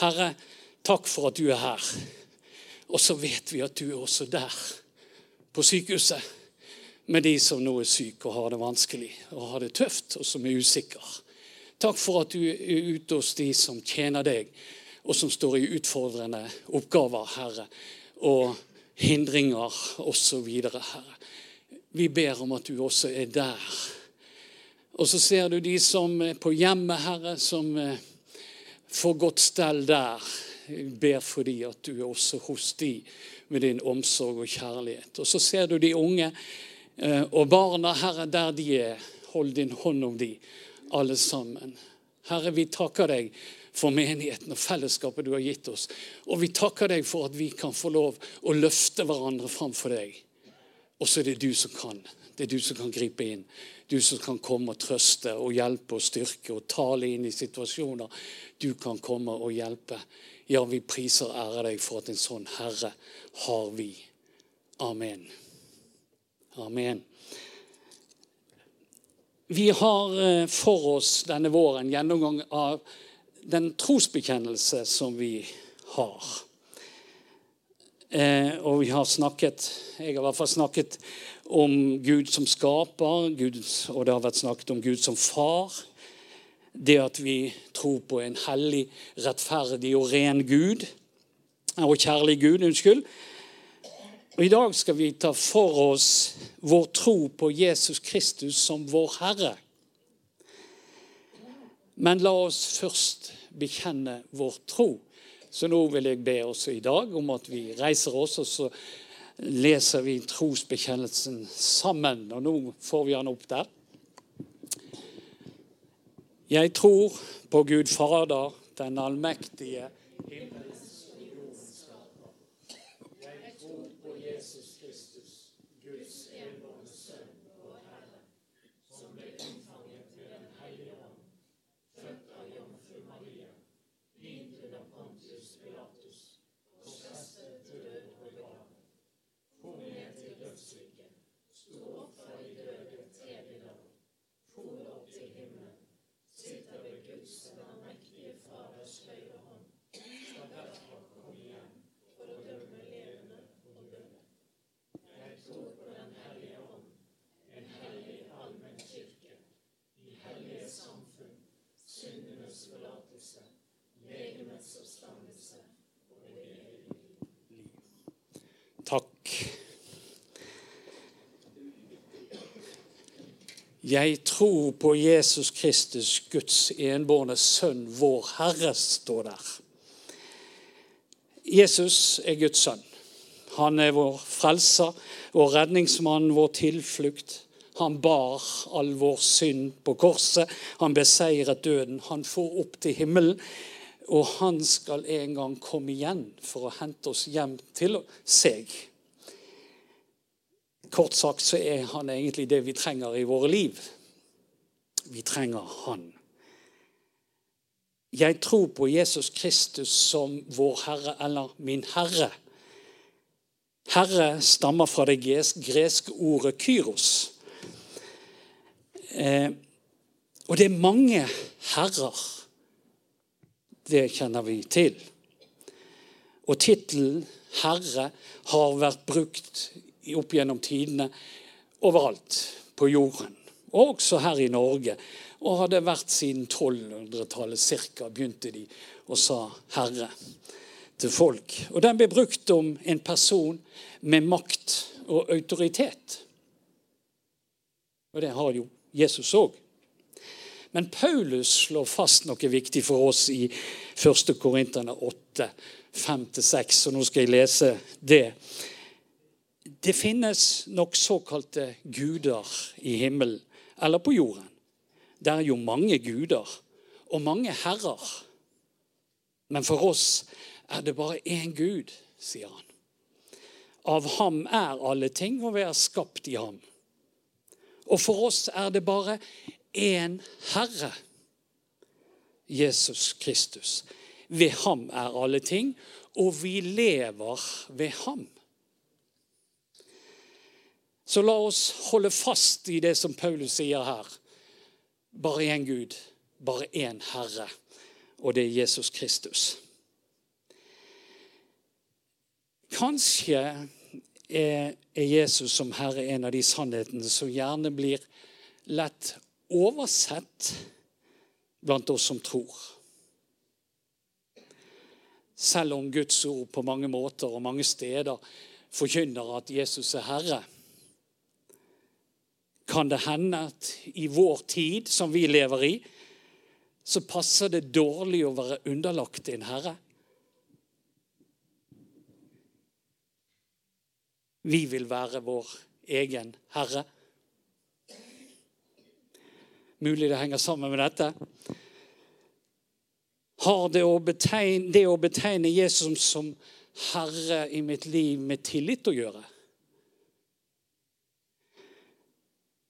Herre, takk for at du er her. Og så vet vi at du er også der, på sykehuset, med de som nå er syke og har det vanskelig og har det tøft, og som er usikre. Takk for at du er ute hos de som tjener deg, og som står i utfordrende oppgaver, Herre, og hindringer osv., Herre. Vi ber om at du også er der. Og så ser du de som er på hjemmet, Herre, som får godt stell der. Jeg ber for dem at du er også hos de med din omsorg og kjærlighet. Og så ser du de unge eh, og barna, Herre, der de er. Hold din hånd om de, alle sammen. Herre, vi takker deg for menigheten og fellesskapet du har gitt oss. Og vi takker deg for at vi kan få lov å løfte hverandre framfor deg. Og så er det du som kan. Det er du som kan gripe inn. Du som kan komme og trøste og hjelpe og styrke og tale inn i situasjoner. Du kan komme og hjelpe. Ja, vi priser og ærer deg for at en sånn Herre har vi. Amen. Amen. Vi har eh, for oss denne våren gjennomgang av den trosbekjennelse som vi har. Eh, og vi har snakket Jeg har i hvert fall snakket om Gud som skaper, Gud, og det har vært snakket om Gud som far. Det at vi tror på en hellig, rettferdig og ren Gud. Og kjærlig Gud, unnskyld. Og I dag skal vi ta for oss vår tro på Jesus Kristus som vår Herre. Men la oss først bekjenne vår tro. Så nå vil jeg be også i dag om at vi reiser oss, og så leser vi trosbekjennelsen sammen. Og nå får vi den opp der. Jeg tror på Gud Fader, den allmektige himmel Jeg tror på Jesus Kristus, Guds enbårne sønn, vår Herre, står der. Jesus er Guds sønn. Han er vår frelser, vår redningsmann, vår tilflukt. Han bar all vår synd på korset. Han beseiret døden. Han får opp til himmelen. Og han skal en gang komme igjen for å hente oss hjem til seg. Kort sagt så er han egentlig det vi trenger i våre liv. Vi trenger han. Jeg tror på Jesus Kristus som vår Herre, eller min Herre. Herre stammer fra det greske ordet kyros. Eh, og det er mange herrer. Det kjenner vi til. Og tittelen herre har vært brukt opp gjennom tidene overalt på jorden. Også her i Norge. Og hadde vært siden 1200-tallet ca. begynte de og sa 'herre' til folk. Og den ble brukt om en person med makt og autoritet. Og det har jo Jesus òg. Men Paulus slår fast noe viktig for oss i 1. Korinterne 8, 5-6. Og nå skal jeg lese det. Det finnes nok såkalte guder i himmelen eller på jorden. Det er jo mange guder og mange herrer. Men for oss er det bare én Gud, sier han. Av ham er alle ting, og vi er skapt i ham. Og for oss er det bare én Herre, Jesus Kristus. Ved ham er alle ting, og vi lever ved ham. Så la oss holde fast i det som Paulus sier her. Bare én Gud, bare én Herre, og det er Jesus Kristus. Kanskje er, Jesus som Herre en av de sannhetene som gjerne blir lett oversett blant oss som tror. Selv om Guds ord på mange måter og mange steder forkynner at Jesus er Herre, kan det hende at i vår tid som vi lever i, så passer det dårlig å være underlagt en herre. Vi vil være vår egen herre. Mulig det henger sammen med dette. Har det å betegne, det å betegne Jesus som herre i mitt liv med tillit å gjøre?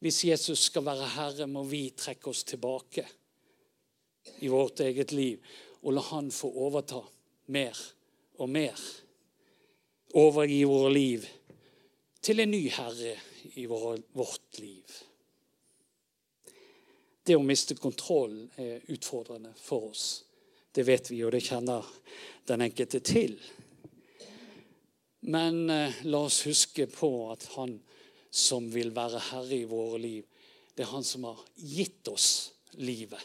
Hvis Jesus skal være herre, må vi trekke oss tilbake i vårt eget liv og la Han få overta mer og mer. Overgi våre liv til en ny herre i vårt liv. Det å miste kontroll er utfordrende for oss. Det vet vi, og det kjenner den enkelte til. Men eh, la oss huske på at han som vil være herre i våre liv, det er han som har gitt oss livet.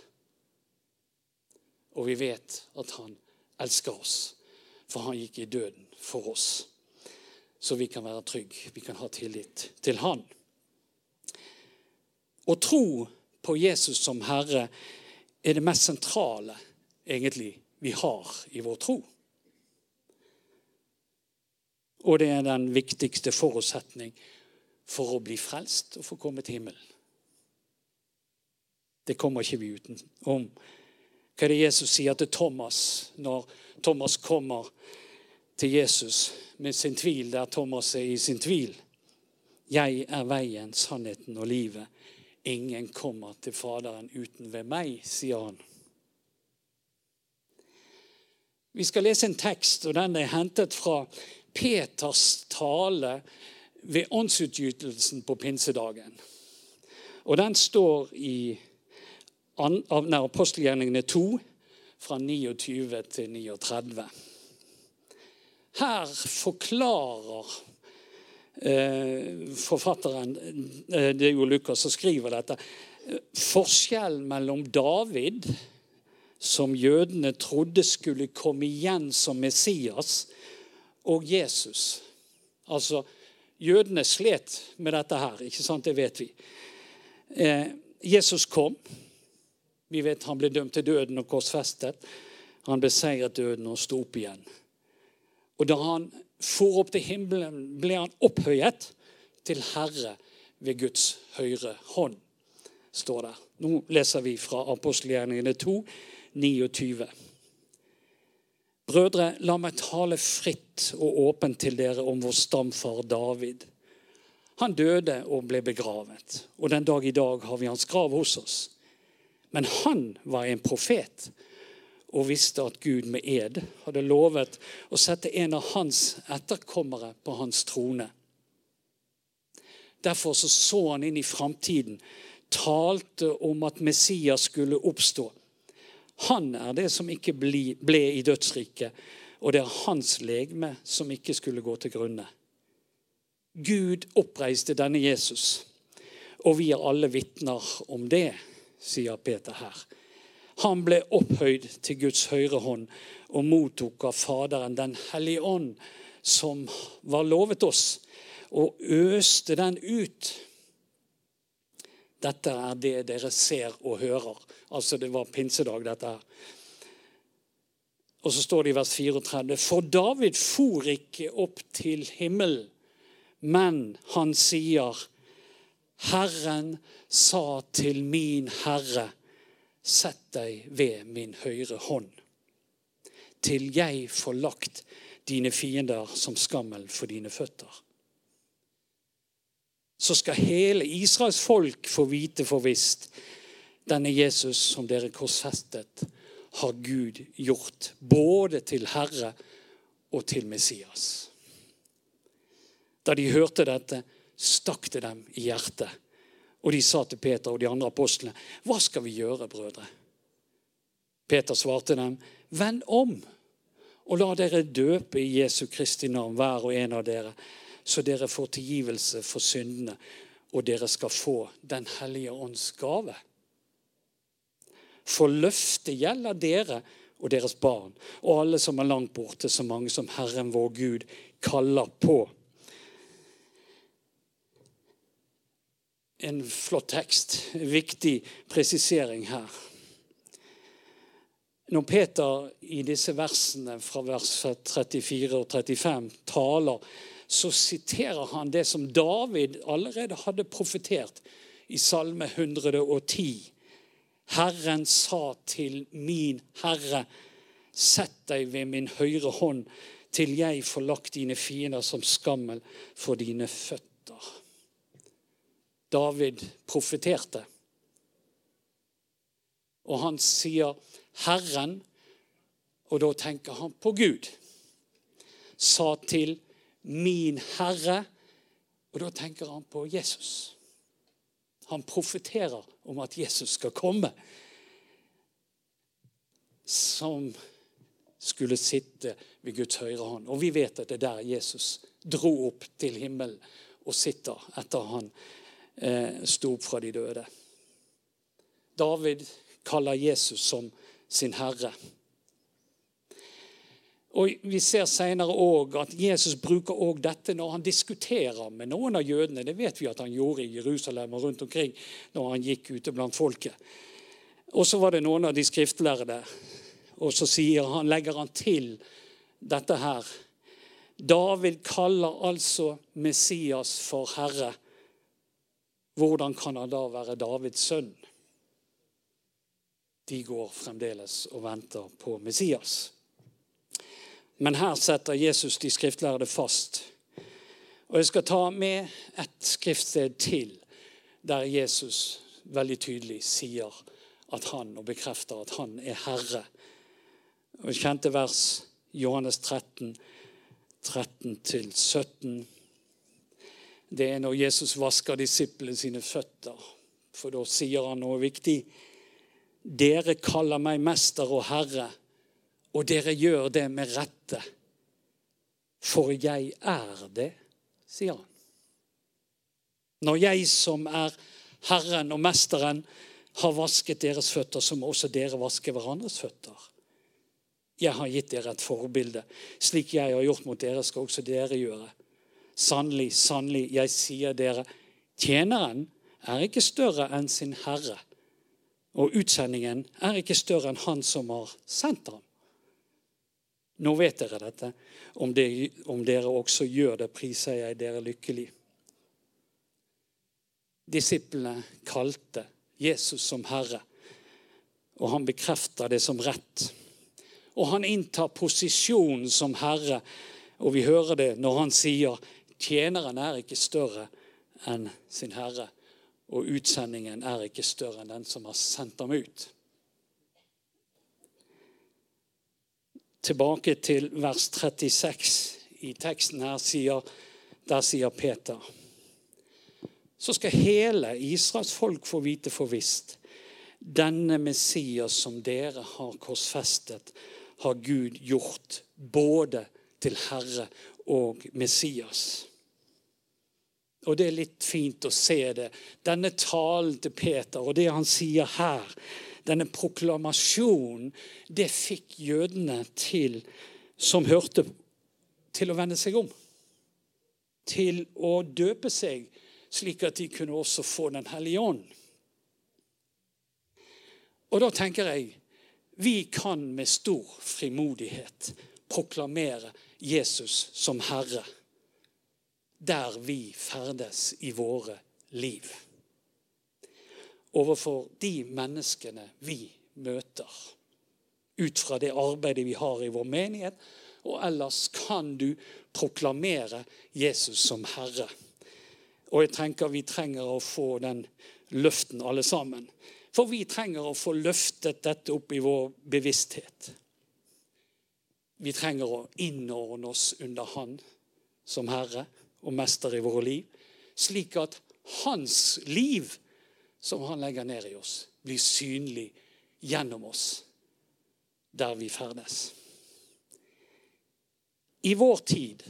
Og vi vet at han elsker oss, for han gikk i døden for oss så vi kan være trygge. Vi kan ha tillit til Han. Å tro på Jesus som Herre er det mest sentrale egentlig vi har i vår tro. Og det er den viktigste forutsetning for å bli frelst og få komme til himmelen. Det kommer ikke vi utenom. Hva er det Jesus sier til Thomas når Thomas kommer til Jesus med sin tvil der Thomas er i sin tvil. Jeg er veien, sannheten og livet. Ingen kommer til Faderen uten ved meg, sier han. Vi skal lese en tekst, og den er hentet fra Peters tale ved åndsutgytelsen på pinsedagen. Og den står i apostelgjerningene 2, fra 29 til 39. Her forklarer eh, forfatteren eh, Det er jo Lukas som skriver dette. Forskjellen mellom David, som jødene trodde skulle komme igjen som Messias, og Jesus. Altså, Jødene slet med dette her, ikke sant? det vet vi. Eh, Jesus kom. Vi vet han ble dømt til døden og korsfestet. Han beseiret døden og sto opp igjen. Og da han for opp til himmelen, ble han opphøyet til Herre ved Guds høyre hånd, står der. Nå leser vi fra apostelgjerningene 2, 29. Brødre, la meg tale fritt og åpent til dere om vår stamfar David. Han døde og ble begravet, og den dag i dag har vi hans grav hos oss. Men han var en profet og visste at Gud med ed hadde lovet å sette en av hans etterkommere på hans trone. Derfor så, så han inn i framtiden, talte om at Messias skulle oppstå. Han er det som ikke ble, i dødsriket, og det er hans legeme som ikke skulle gå til grunne. Gud oppreiste denne Jesus, og vi er alle vitner om det, sier Peter her. Han ble opphøyd til Guds høyre hånd og mottok av Faderen Den hellige ånd, som var lovet oss, og øste den ut. Dette er det dere ser og hører. Altså, det var pinsedag, dette her. Og så står det i vers 34.: For David for ikke opp til himmelen, men han sier, Herren sa til min Herre, Sett deg ved min høyre hånd, til jeg får lagt dine fiender som skammel for dine føtter. Så skal hele Israels folk få vite for visst denne Jesus som dere korsfestet, har Gud gjort både til Herre og til Messias. Da de hørte dette, stakk det dem i hjertet og de sa til Peter og de andre apostlene, 'Hva skal vi gjøre, brødre?' Peter svarte dem, 'Vend om Og la dere døpe i Jesu Kristi navn, hver og en av dere, så dere får tilgivelse for syndene, og dere skal få Den hellige ånds gave. For løftet gjelder dere og deres barn og alle som er langt borte, så mange som Herren vår Gud kaller på. En flott tekst. Viktig presisering her. Når Peter i disse versene fra vers 34 og 35 taler, så siterer han det som David allerede hadde profetert i Salme 110. Herren sa til min Herre, sett deg ved min høyre hånd, til jeg får lagt dine fiender som skammel for dine føtter. David profeterte. Og han sier Herren, og da tenker han på Gud. Sa til min Herre, og da tenker han på Jesus. Han profeterer om at Jesus skal komme. Som skulle sitte ved Guds høyre hånd. Og vi vet at det er der Jesus dro opp til himmelen og sitter etter han eh, sto opp fra de døde. David kaller Jesus som sin herre. Og Vi ser senere òg at Jesus bruker også dette når han diskuterer med noen av jødene. Det vet vi at han gjorde i Jerusalem og rundt omkring når han gikk ute blant folket. Og så var det noen av de skriftlærde, og så han, legger han til dette her. David kaller altså Messias for herre. Hvordan kan han da være Davids sønn? De går fremdeles og venter på Messias. Men her setter Jesus de skriftlærde fast. Og Jeg skal ta med et skriftsted til der Jesus veldig tydelig sier at han, og bekrefter at han er herre. Og Kjente vers Johannes 13, 13-17. Det er når Jesus vasker disiplene sine føtter. For da sier han noe viktig. Dere kaller meg mester og herre og dere gjør det med rette. For jeg er det, sier han. Når jeg som er Herren og Mesteren, har vasket deres føtter, så må også dere vaske hverandres føtter. Jeg har gitt dere et forbilde. Slik jeg har gjort mot dere, skal også dere gjøre. Sannelig, sannelig, jeg sier dere, tjeneren er ikke større enn sin herre. Og utsendingen er ikke større enn han som har sendt ham. Nå vet dere dette. Om, det, om dere også gjør det, priser jeg dere lykkelig. Disiplene kalte Jesus som Herre, og han bekrefter det som rett. Og han inntar posisjonen som Herre, og vi hører det når han sier tjeneren er ikke større enn sin Herre, og utsendingen er ikke større enn den som har sendt ham ut. Tilbake til vers 36 i teksten her, sier, der sier Peter Så skal hele Israels folk få vite for visst denne Messias som dere har korsfestet, har Gud gjort både til Herre og Messias. Og det er litt fint å se det. Denne talen til Peter og det han sier her, denne proklamasjonen, det fikk jødene til, som hørte, til å vende seg om. Til å døpe seg, slik at de kunne også få Den hellige ånd. Og da tenker jeg vi kan med stor frimodighet proklamere Jesus som Herre der vi ferdes i våre liv overfor de menneskene vi møter. Ut fra det arbeidet vi har i vår menighet. Og ellers kan du proklamere Jesus som Herre. Og jeg tenker vi trenger å få den løften alle sammen. For vi trenger å få løftet dette opp i vår bevissthet. Vi trenger å innordne oss under Han som Herre og Mester i våre liv, slik at Hans liv som han legger ned i oss, blir synlig gjennom oss der vi ferdes. I vår tid,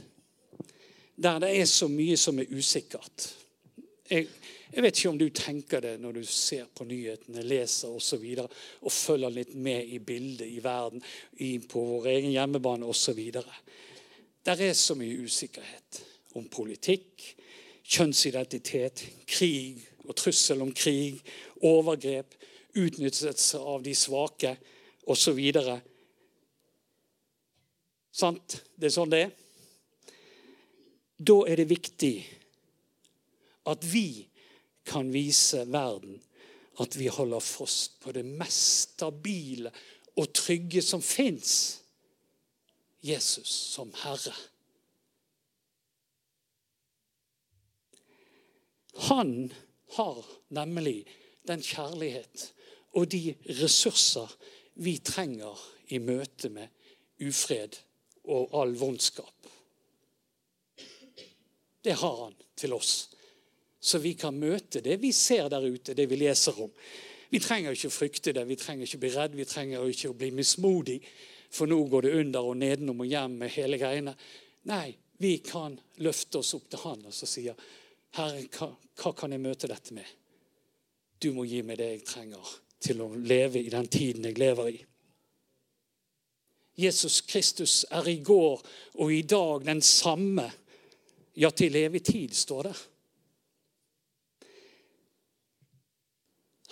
der det er så mye som er usikkert jeg, jeg vet ikke om du tenker det når du ser på nyhetene, leser osv. Og, så videre, og følger litt med i bildet i verden, i, på vår egen hjemmebane osv. Der er så mye usikkerhet om politikk, kjønnsidentitet, krig og trussel om krig, overgrep, utnyttelse av de svake osv. Sant? Det er sånn det er. Da er det viktig at vi kan vise verden at vi holder fast på det mest stabile og trygge som fins Jesus som Herre. Han har nemlig den kjærlighet og de ressurser vi trenger i møte med ufred og all vondskap. Det har han til oss. Så vi kan møte det vi ser der ute, det vi leser om. Vi trenger ikke å frykte det, vi trenger ikke å bli redd, vi trenger ikke å bli mismodig. For nå går det under og nedenom og hjem med hele greiene. Nei, vi kan løfte oss opp til Han og så sier Herre, hva, hva kan jeg møte dette med? Du må gi meg det jeg trenger til å leve i den tiden jeg lever i. Jesus Kristus er i går og i dag den samme. Ja, til evig tid, står det.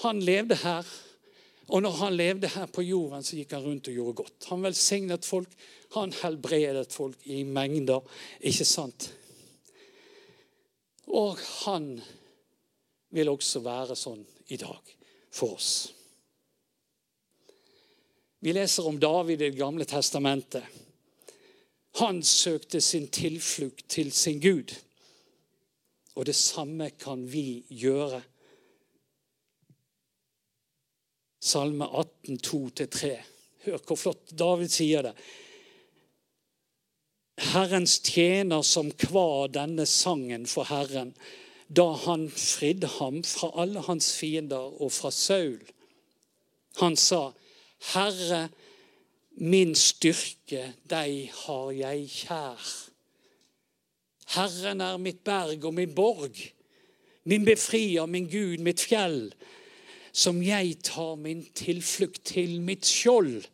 Han levde her, og når han levde her på jorden, så gikk han rundt og gjorde godt. Han velsignet folk, han helbredet folk i mengder. Ikke sant? Og han vil også være sånn i dag for oss. Vi leser om David i Det gamle testamentet. Han søkte sin tilflukt til sin Gud. Og det samme kan vi gjøre. Salme 18, 2-3. Hør hvor flott David sier det. Herrens tjener som kva denne sangen for Herren da han fridde ham fra alle hans fiender og fra Saul. Han sa, Herre, min styrke, deg har jeg kjær. Herren er mitt berg og min borg, min befrier, min Gud, mitt fjell, som jeg tar min tilflukt til, mitt skjold,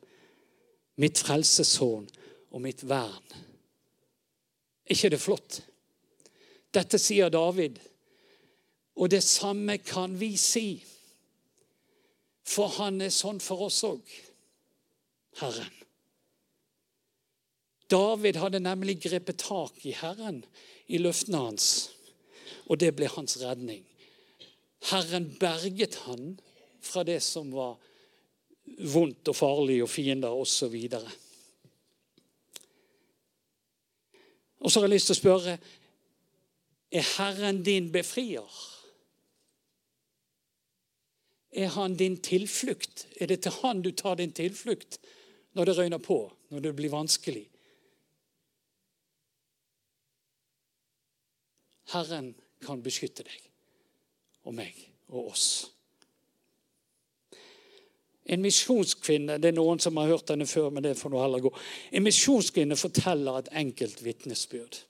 mitt frelseshorn og mitt vern. Er ikke det flott? Dette sier David, og det samme kan vi si. For han er sånn for oss òg, Herren. David hadde nemlig grepet tak i Herren i løftene hans, og det ble hans redning. Herren berget han fra det som var vondt og farlig og fiender osv. Og, så har jeg lyst til å spørre er Herren din befrier? Er han din tilflukt? Er det til han du tar din tilflukt når det røyner på, når det blir vanskelig? Herren kan beskytte deg og meg og oss. En misjonskvinne det er noen som har hørt henne før, men det får nå heller gå. En misjonskvinne forteller et enkelt vitnesbyrd.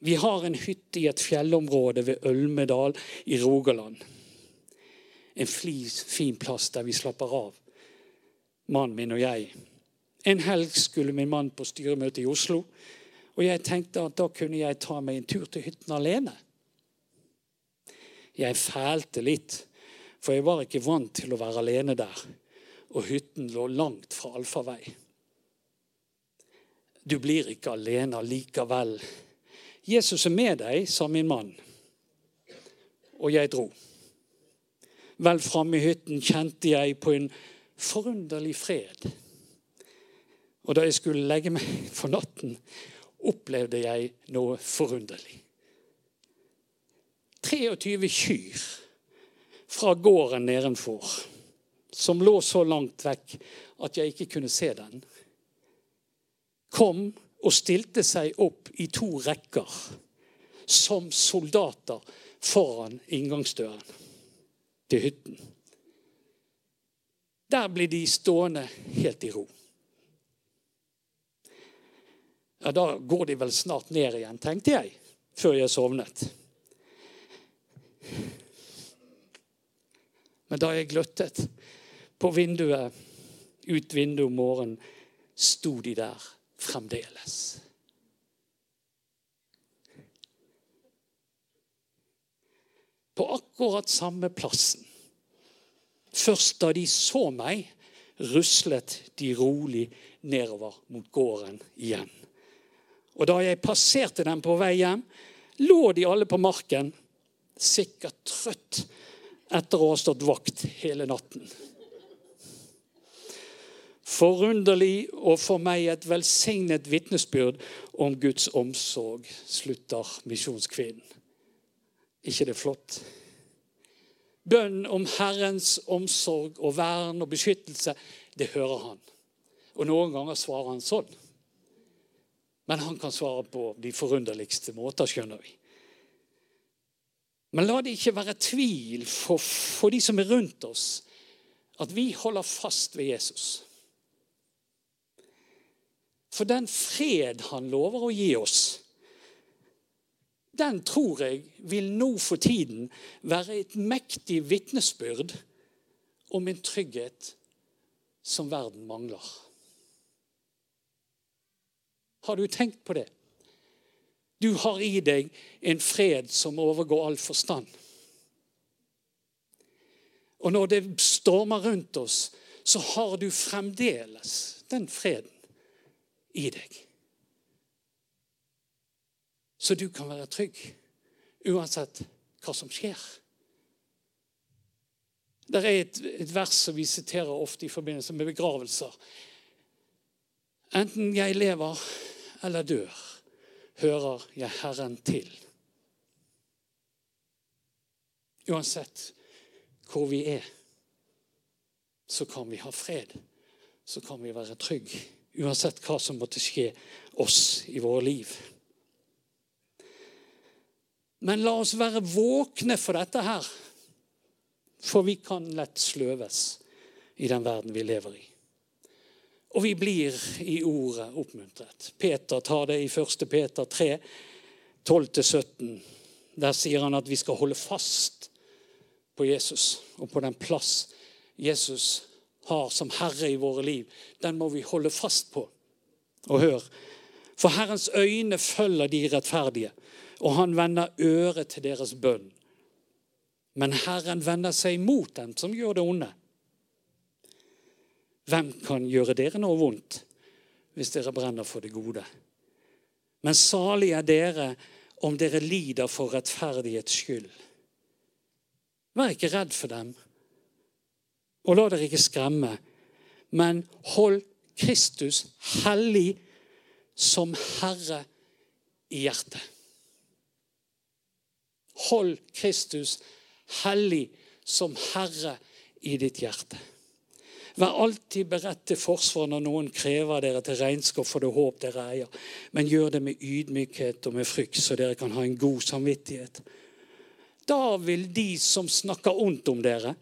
Vi har en hytte i et fjellområde ved Ølmedal i Rogaland en fin plass der vi slapper av, mannen min og jeg. En helg skulle min mann på styremøte i Oslo, og jeg tenkte at da kunne jeg ta meg en tur til hytten alene. Jeg fælte litt, for jeg var ikke vant til å være alene der, og hytten lå langt fra allfarvei. Du blir ikke alene likevel. Jesus er med deg, sa min mann, og jeg dro. Vel framme i hytten kjente jeg på en forunderlig fred. Og da jeg skulle legge meg for natten, opplevde jeg noe forunderlig. 23 kyr fra gården nedenfor, som lå så langt vekk at jeg ikke kunne se den, kom og stilte seg opp i to rekker som soldater foran inngangsdøren til hytten. Der ble de stående helt i ro. Ja, da går de vel snart ned igjen, tenkte jeg, før jeg sovnet. Men da jeg gløttet på vinduet, ut vinduet om morgenen, sto de der fremdeles. På akkurat samme plassen. Først da de så meg, ruslet de rolig nedover mot gården igjen. Og da jeg passerte dem på vei hjem, lå de alle på marken, sikkert trøtt etter å ha stått vakt hele natten. Forunderlig og for meg et velsignet vitnesbyrd om Guds omsorg, slutter misjonskvinnen. ikke det er flott? Bønn om Herrens omsorg og vern og beskyttelse, det hører han. Og noen ganger svarer han sånn. Men han kan svare på de forunderligste måter, skjønner vi. Men la det ikke være tvil for, for de som er rundt oss, at vi holder fast ved Jesus. For den fred han lover å gi oss, den tror jeg vil nå for tiden være et mektig vitnesbyrd om en trygghet som verden mangler. Har du tenkt på det? Du har i deg en fred som overgår all forstand. Og når det stormer rundt oss, så har du fremdeles den freden i deg. Så du kan være trygg uansett hva som skjer. Det er et, et vers som vi siterer ofte i forbindelse med begravelser. Enten jeg lever eller dør, hører jeg Herren til. Uansett hvor vi er, så kan vi ha fred. Så kan vi være trygge. Uansett hva som måtte skje oss i våre liv. Men la oss være våkne for dette her. For vi kan lett sløves i den verden vi lever i. Og vi blir i ordet oppmuntret. Peter tar det i 1. Peter 3, 12-17. Der sier han at vi skal holde fast på Jesus og på den plass Jesus har som herre i våre liv. Den må vi holde fast på. Og hør, for Herrens øyne følger de rettferdige, og han vender øret til deres bønn. Men Herren vender seg mot dem som gjør det onde. Hvem kan gjøre dere noe vondt hvis dere brenner for det gode? Men salig er dere om dere lider for rettferdighets skyld. Vær ikke redd for dem, og la dere ikke skremme, men hold Kristus hellig som Herre i hjertet. Hold Kristus hellig som Herre i ditt hjerte. Vær alltid beredt til forsvar når noen krever dere til regnskap for det håp dere eier. Men gjør det med ydmykhet og med frykt, så dere kan ha en god samvittighet. Da vil de som snakker ondt om dere,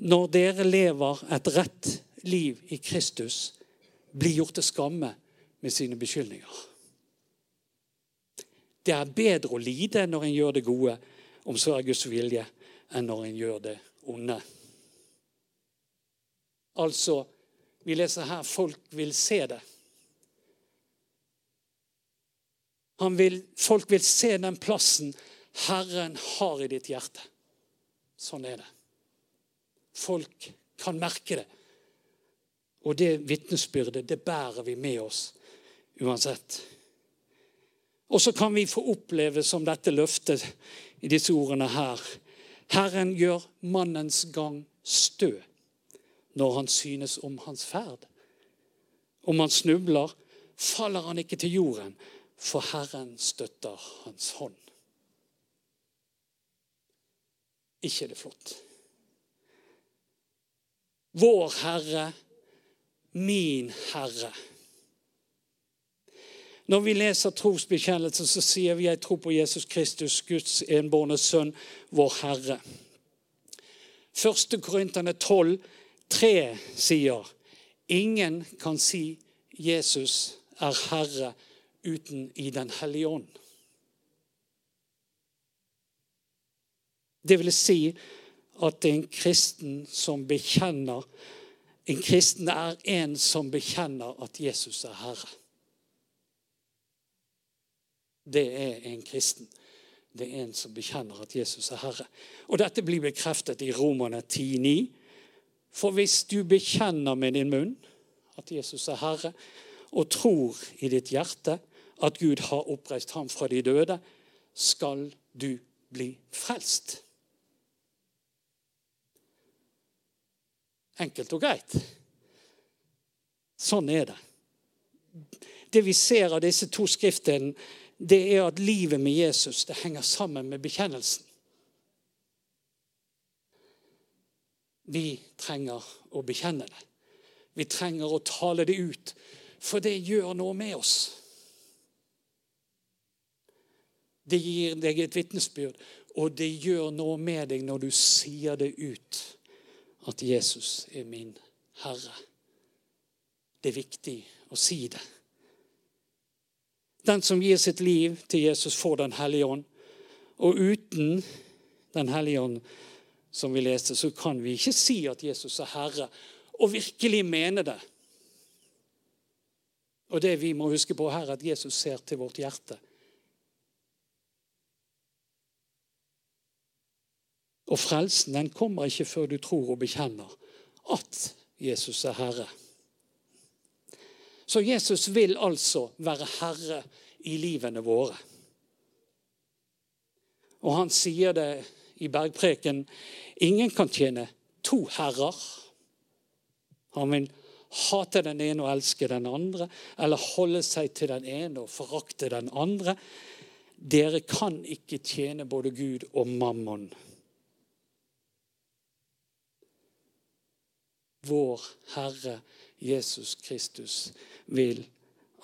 når dere lever et rett liv i Kristus, bli gjort til skamme med sine beskyldninger. Det er bedre å lide når en gjør det gode, om så er Guds vilje, enn når en gjør det onde. Altså, vi leser her folk vil se det. Vil, folk vil se den plassen Herren har i ditt hjerte. Sånn er det. Folk kan merke det. Og det vitnesbyrdet, det bærer vi med oss uansett. Og så kan vi få oppleve som dette løftet i disse ordene her. Herren gjør mannens gang stø når han synes om hans ferd. Om han snubler, faller han ikke til jorden, for Herren støtter hans hånd. Ikke er det flott? Vår Herre, min Herre. Når vi leser trosbekjennelsen, så sier vi jeg tror på Jesus Kristus, Guds enbårne sønn, vår Herre. Første Korinterne 12 3 sier ingen kan si Jesus er herre uten i Den hellige ånd. Det vil si at en kristen som bekjenner En kristen er en som bekjenner at Jesus er herre. Det er en kristen. Det er en som bekjenner at Jesus er herre. Og Dette blir bekreftet i Romerne 10,9. For hvis du bekjenner med din munn at Jesus er herre, og tror i ditt hjerte at Gud har oppreist ham fra de døde, skal du bli frelst. Enkelt og greit. Sånn er det. Det vi ser av disse to skriftene, det er at livet med Jesus det henger sammen med bekjennelsen. Vi trenger å bekjenne det. Vi trenger å tale det ut, for det gjør noe med oss. Det gir deg et vitnesbyrd, og det gjør noe med deg når du sier det ut at Jesus er min Herre. Det er viktig å si det. Den som gir sitt liv til Jesus, får Den hellige ånd. Og uten Den hellige ånd, som vi leste, så kan vi ikke si at Jesus er Herre, og virkelig mene det. Og det vi må huske på her, er at Jesus ser til vårt hjerte. Og frelsen den kommer ikke før du tror og bekjenner at Jesus er Herre. Så Jesus vil altså være herre i livene våre. Og han sier det i bergpreken ingen kan tjene to herrer. Han vil hate den ene og elske den andre, eller holde seg til den ene og forakte den andre. Dere kan ikke tjene både Gud og mammon. Vår Herre Jesus Kristus vil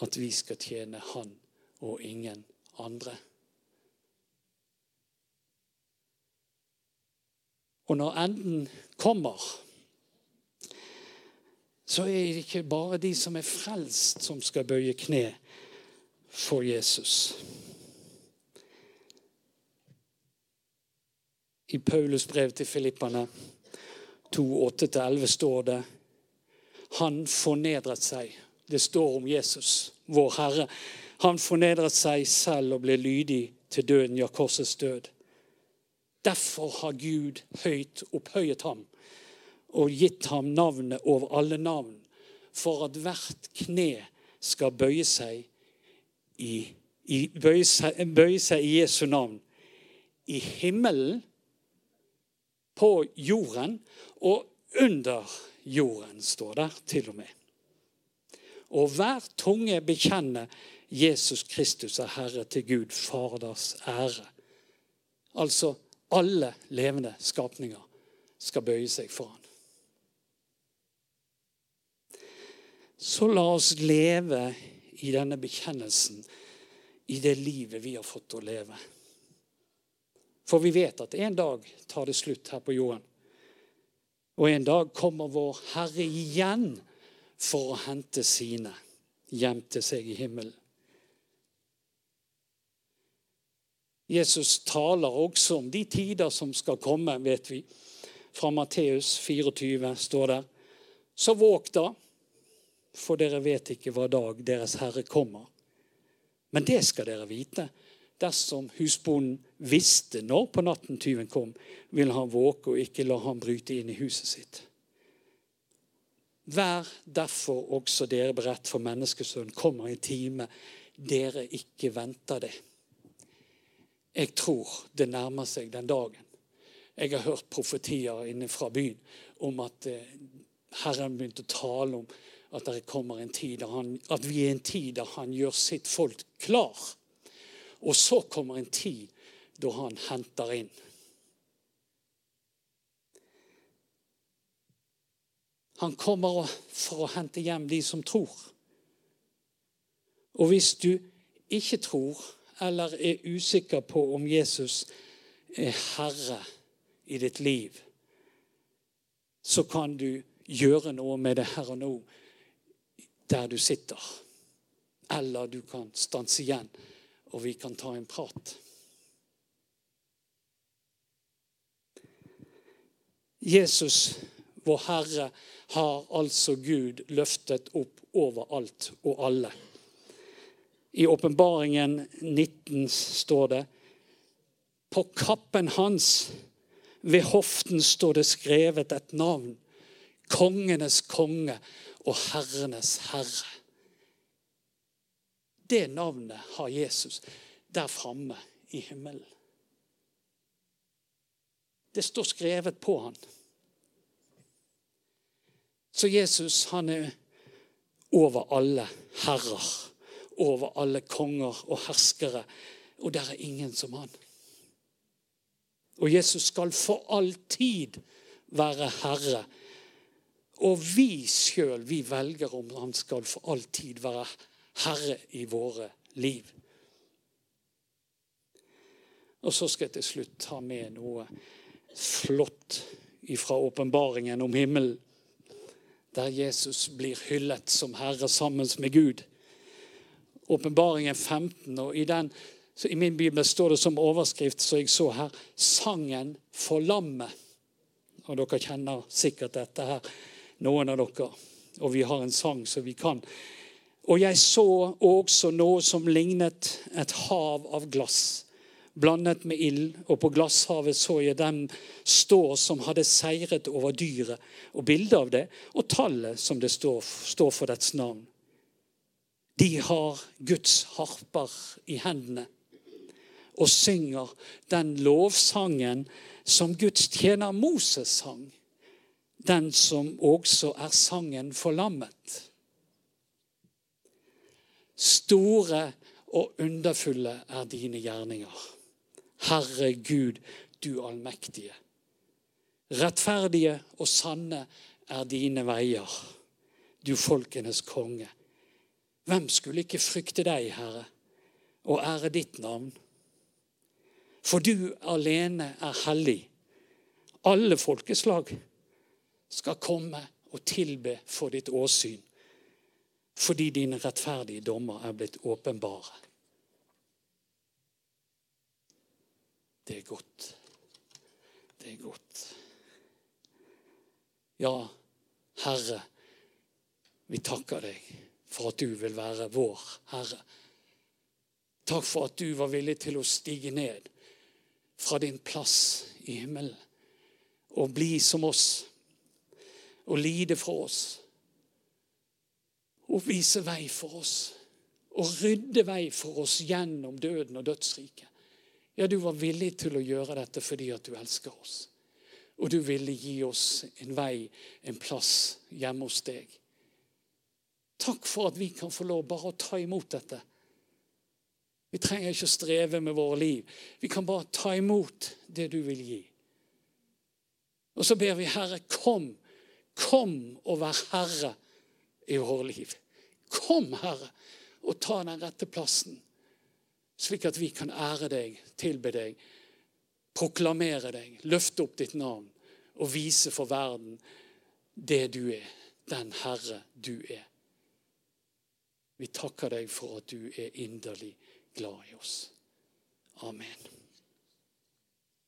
at vi skal tjene Han og ingen andre. Og når enden kommer, så er det ikke bare de som er frelst, som skal bøye kne for Jesus. I Paulus brev til filipperne 2, 8-11 står det Han fornedret seg. Det står om Jesus, vår Herre. Han fornedret seg selv og ble lydig til døden, ja, korsets død. Derfor har Gud høyt opphøyet ham og gitt ham navnet over alle navn, for at hvert kne skal bøye seg i, i, bøye seg, bøye seg i Jesu navn. I himmelen på jorden og under jorden, står der til og med. Og hver tunge bekjenner Jesus Kristus er Herre til Gud Faders ære. Altså alle levende skapninger skal bøye seg for han. Så la oss leve i denne bekjennelsen i det livet vi har fått å leve. For vi vet at en dag tar det slutt her på jorden. Og en dag kommer vår Herre igjen for å hente sine hjem til seg i himmelen. Jesus taler også om de tider som skal komme, vet vi. Fra Matteus 24 står det. Så våg da, for dere vet ikke hva dag deres Herre kommer. Men det skal dere vite Dersom husbonden visste når på natten tyven kom, ville han våke og ikke la ham bryte inn i huset sitt. Vær derfor også dere beredt, for menneskesønnen kommer i time dere ikke venter det. Jeg tror det nærmer seg den dagen. Jeg har hørt profetier inne fra byen om at eh, Herren begynte å tale om at, han, at vi er en tid der han gjør sitt folk klar og så kommer en tid da han henter inn. Han kommer for å hente hjem de som tror. Og hvis du ikke tror eller er usikker på om Jesus er herre i ditt liv, så kan du gjøre noe med det her og nå, der du sitter. eller du kan stanse igjen, og vi kan ta en prat. Jesus, vår Herre, har altså Gud løftet opp over alt og alle. I åpenbaringen 19 står det på kappen hans, ved hoften, står det skrevet et navn. Kongenes konge og herrenes herre. Det navnet har Jesus der framme i himmelen. Det står skrevet på han. Så Jesus han er over alle herrer, over alle konger og herskere. Og der er ingen som han. Og Jesus skal for all tid være herre. Og vi sjøl, vi velger om han skal for all tid være herre i våre liv. Og så skal jeg til slutt ta med noe flott fra åpenbaringen om himmelen, der Jesus blir hyllet som herre sammen med Gud. Åpenbaringen 15, og i den I min bibel står det som overskrift så jeg så her 'Sangen for lammet'. Og Dere kjenner sikkert dette her, noen av dere. Og vi har en sang som vi kan. Og jeg så også noe som lignet et hav av glass, blandet med ild. Og på glasshavet så jeg dem stå som hadde seiret over dyret, og bildet av det, og tallet som det står, står for dets navn. De har Guds harper i hendene og synger den lovsangen som Guds tjener Moses sang. Den som også er sangen for lammet. Store og underfulle er dine gjerninger. Herre Gud, du allmektige. Rettferdige og sanne er dine veier, du folkenes konge. Hvem skulle ikke frykte deg, Herre, og ære ditt navn? For du alene er hellig. Alle folkeslag skal komme og tilbe for ditt åsyn, fordi dine rettferdige dommer er blitt åpenbare. Det er godt. Det er godt. Ja, Herre, vi takker deg for at du vil være vår Herre. Takk for at du var villig til å stige ned fra din plass i himmelen og bli som oss og lide for oss og vise vei for oss og rydde vei for oss gjennom døden og dødsriket. Ja, du var villig til å gjøre dette fordi at du elsker oss. Og du ville gi oss en vei, en plass hjemme hos deg. Takk for at vi kan få lov bare å ta imot dette. Vi trenger ikke å streve med våre liv. Vi kan bare ta imot det du vil gi. Og så ber vi, Herre, kom. Kom og vær herre i våre liv. Kom, Herre, og ta den rette plassen, slik at vi kan ære deg, tilbe deg, proklamere deg, løfte opp ditt navn og vise for verden det du er, den Herre du er. Vi takker deg for at du er inderlig glad i oss. Amen.